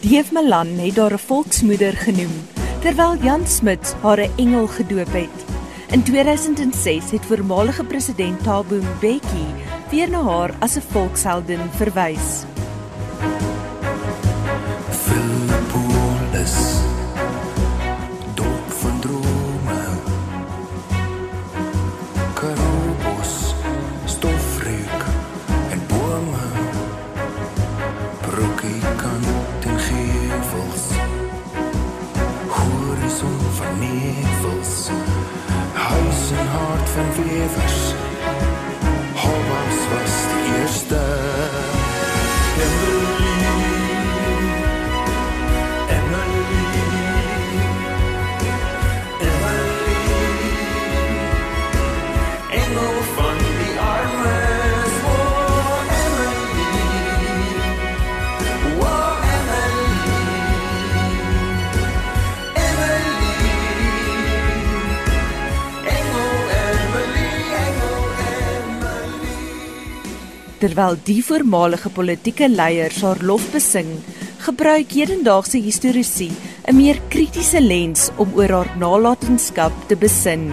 Deef Malan het haar 'n volksmoeder genoem, terwyl Jan Smit haar 'n engel gedoop het. In 2006 het voormalige president Thabo Mbeki weer na haar as 'n volksheldin verwys. huis vol van nevels, huis hart van vlevers. Hobbes was die erste. Terwyl die voormalige politieke leiers haar lof besing, gebruik hedendaagse historiese 'n meer kritiese lens om oor haar nalatenskap te besin.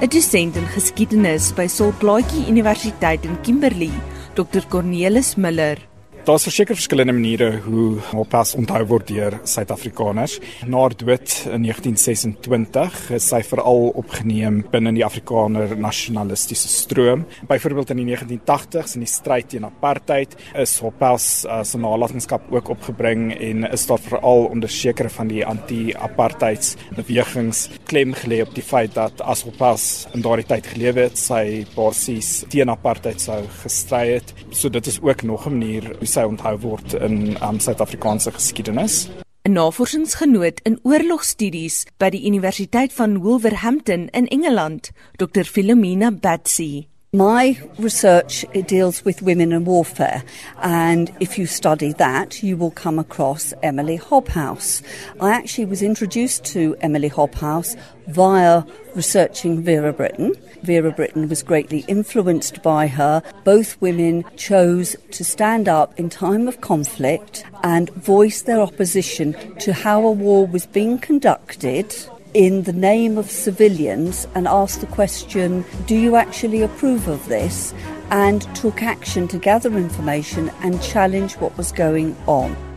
'n Dosent in geskiedenis by Solplaatjie Universiteit in Kimberley, Dr Cornelis Miller, Daar's verseker verskillende maniere hoe Hoppas onthou word deur Suid-Afrikaners. Na haar dood in 1926 is sy veral opgeneem binne die Afrikaner nasionalistiese stroom. Byvoorbeeld in die 1980s in die stryd teen apartheid is Hoppas uh, se nalatenskap ook opgebring en is daar veral onder sekere van die anti-apartheids bewegings klem gelê op die feit dat as Hoppas in daardie tyd gelewe het, sy basies teen apartheid sou gestry het. So dit is ook nog 'n manier sy onthou word in um, Suid-Afrikaanse geskiedenis. 'n Navorsingsgenoot in oorlogstudies by die Universiteit van Wolverhampton in Engeland, Dr. Philomena Batsy. My research deals with women and warfare, and if you study that, you will come across Emily Hobhouse. I actually was introduced to Emily Hobhouse via researching Vera Brittain. Vera Brittain was greatly influenced by her. Both women chose to stand up in time of conflict and voice their opposition to how a war was being conducted in the name of civilians and asked the question, Do you actually approve of this? and took action to gather information and challenge what was going on.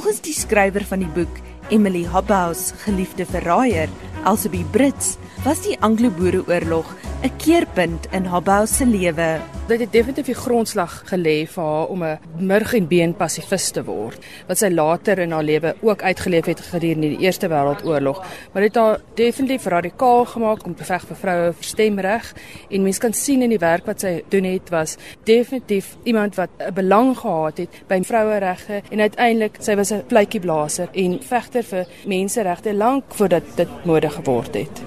Volgens die skrywer van die boek, Emily Hobhouse, geliefde verraaier, Elsie Brits, was die Anglo-Boereoorlog 'n keerpunt in Hobhouse se lewe. Dit het definitief die grondslag gelê vir haar om 'n murg en been pasifist te word wat sy later in haar lewe ook uitgeleef het gedurende die Eerste Wêreldoorlog. Maar dit het haar definitief radikaal gemaak om te veg vir vroue vir stemreg en mense kan sien in die werk wat sy doen het was definitief iemand wat 'n belang gehad het by vroueregte en uiteindelik sy was 'n fluitjieblaser en vegter vir menseregte lank voordat dit mode geword het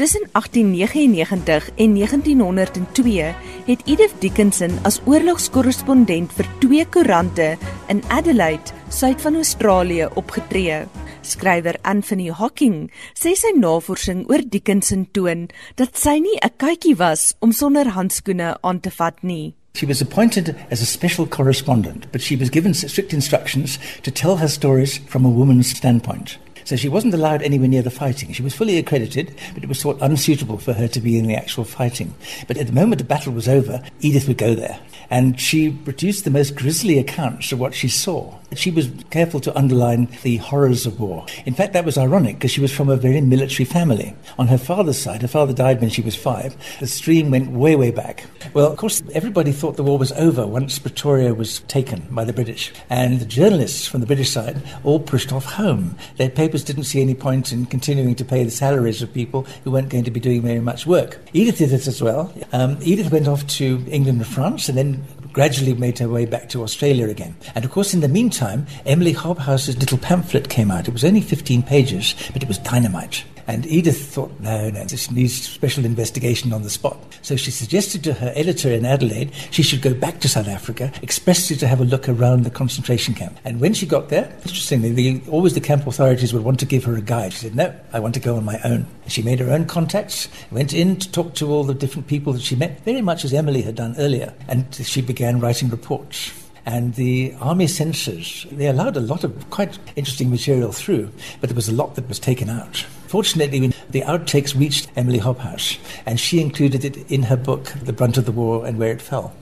Tussen 1899 en 1902 het Edith Dickinson as oorlogskorrespondent vir twee koerante in Adelaide, suid van Australië, opgetree. Skrywer Anthony Hawking sê sy navorsing oor Dickinson toon dat sy nie 'n katjie was om sonder handskoene aan te vat nie. She was appointed as a special correspondent, but she was given strict instructions to tell her stories from a woman's standpoint. So she wasn't allowed anywhere near the fighting. She was fully accredited, but it was thought unsuitable for her to be in the actual fighting. But at the moment the battle was over, Edith would go there. And she produced the most grisly accounts of what she saw. She was careful to underline the horrors of war. In fact, that was ironic because she was from a very military family. On her father's side, her father died when she was five. The stream went way, way back. Well, of course, everybody thought the war was over once Pretoria was taken by the British. And the journalists from the British side all pushed off home. Their papers didn't see any point in continuing to pay the salaries of people who weren't going to be doing very much work. Edith did it as well. Um, Edith went off to England and France and then gradually made her way back to Australia again. And of course, in the meantime, Emily Hobhouse's little pamphlet came out. It was only 15 pages, but it was dynamite. And Edith thought, no, no, this needs special investigation on the spot. So she suggested to her editor in Adelaide she should go back to South Africa expressly to have a look around the concentration camp. And when she got there, interestingly, the, always the camp authorities would want to give her a guide. She said, no, I want to go on my own. And she made her own contacts, went in to talk to all the different people that she met, very much as Emily had done earlier. And she began writing reports and the army censors they allowed a lot of quite interesting material through but there was a lot that was taken out. Fortunately the outtakes reached emily hobhouse and she included it in her book the brunt of the war and where it fell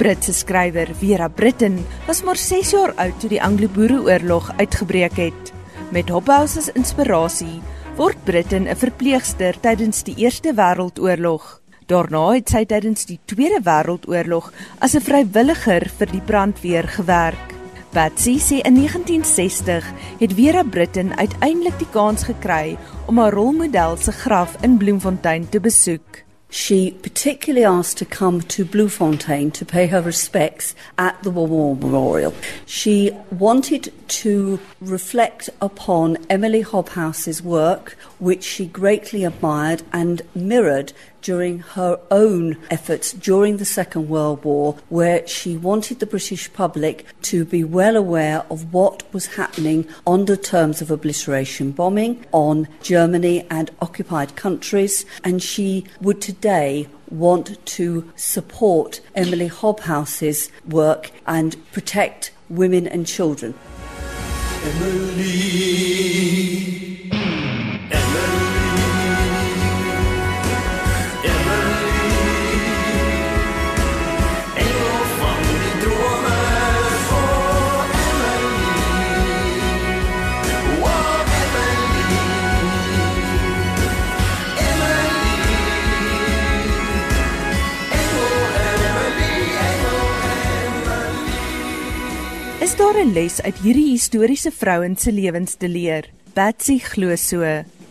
Britse skrywer Vera Britton was maar 6 jaar oud toe die Anglo-Boereoorlog uitgebreek het. Met Hobhouse as inspirasie word Britton 'n verpleegster tydens die Eerste Wêreldoorlog. Daarna het sy tydens die Tweede Wêreldoorlog as 'n vrywilliger vir die brandweer gewerk. Patsy sê in 1960 het Vera Britton uiteindelik die kans gekry om haar rolmodel se graf in Bloemfontein te besoek. She particularly asked to come to Bluefontaine to pay her respects at the War Memorial. She wanted to reflect upon Emily Hobhouse's work, which she greatly admired and mirrored during her own efforts during the Second World War, where she wanted the British public to be well aware of what was happening under terms of obliteration bombing on Germany and occupied countries. And she would today want to support Emily Hobhouse's work and protect women and children. Emily. Daar 'n les uit hierdie historiese vrouens se lewens te leer? Betsy glo so.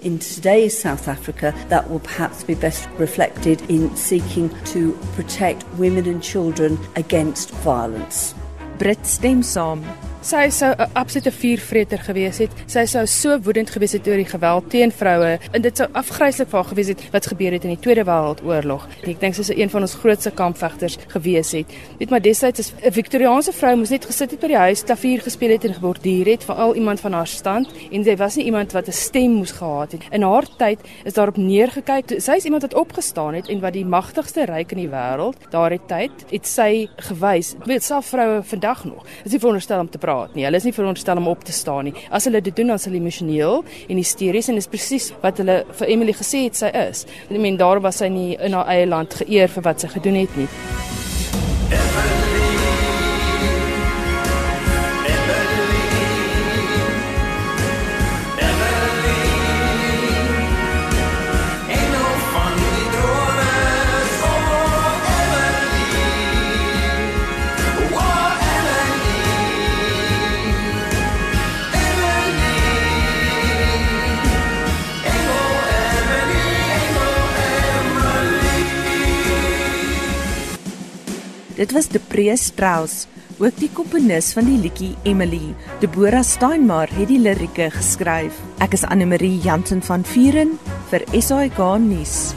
In today's South Africa, that will perhaps be best reflected in seeking to protect women and children against violence. Brit stem saam. Sy sou 'n absolute vuurvreter gewees het. Sy sou so woedend gewees het oor die geweld teen vroue en dit sou afgryslik vir haar gewees het wat gebeur het in die Tweede Wêreldoorlog. Ek dink sy sou een van ons grootste kampvegters gewees het. Weet maar destyds is 'n Victoriaanse vrou moes net gesit het by die huis, klavier gespeel het en geborduur het vir al iemand van haar stand en sy was nie iemand wat 'n stem moes gehad het. In haar tyd is daarop neergekyk. Sy is iemand wat opgestaan het en wat die magtigste ryk in die wêreld daardie tyd het sy gewys. Weet self vroue vandag nog. Is nie veronderstel om te praat nie. Hulle is nie veronderstel om op te staan nie. As hulle dit doen dan is hulle emosioneel en hysteries en dis presies wat hulle vir Emily gesê het sy is. Ek meen daar was sy nie in haar eie land geëer vir wat sy gedoen het nie. Dit was De Prees Strauss, ook die komponis van die liedjie Emily. Deborah Steinmar het die lirieke geskryf. Ek is Anne Marie Jansen van Vuren vir SAK nuus.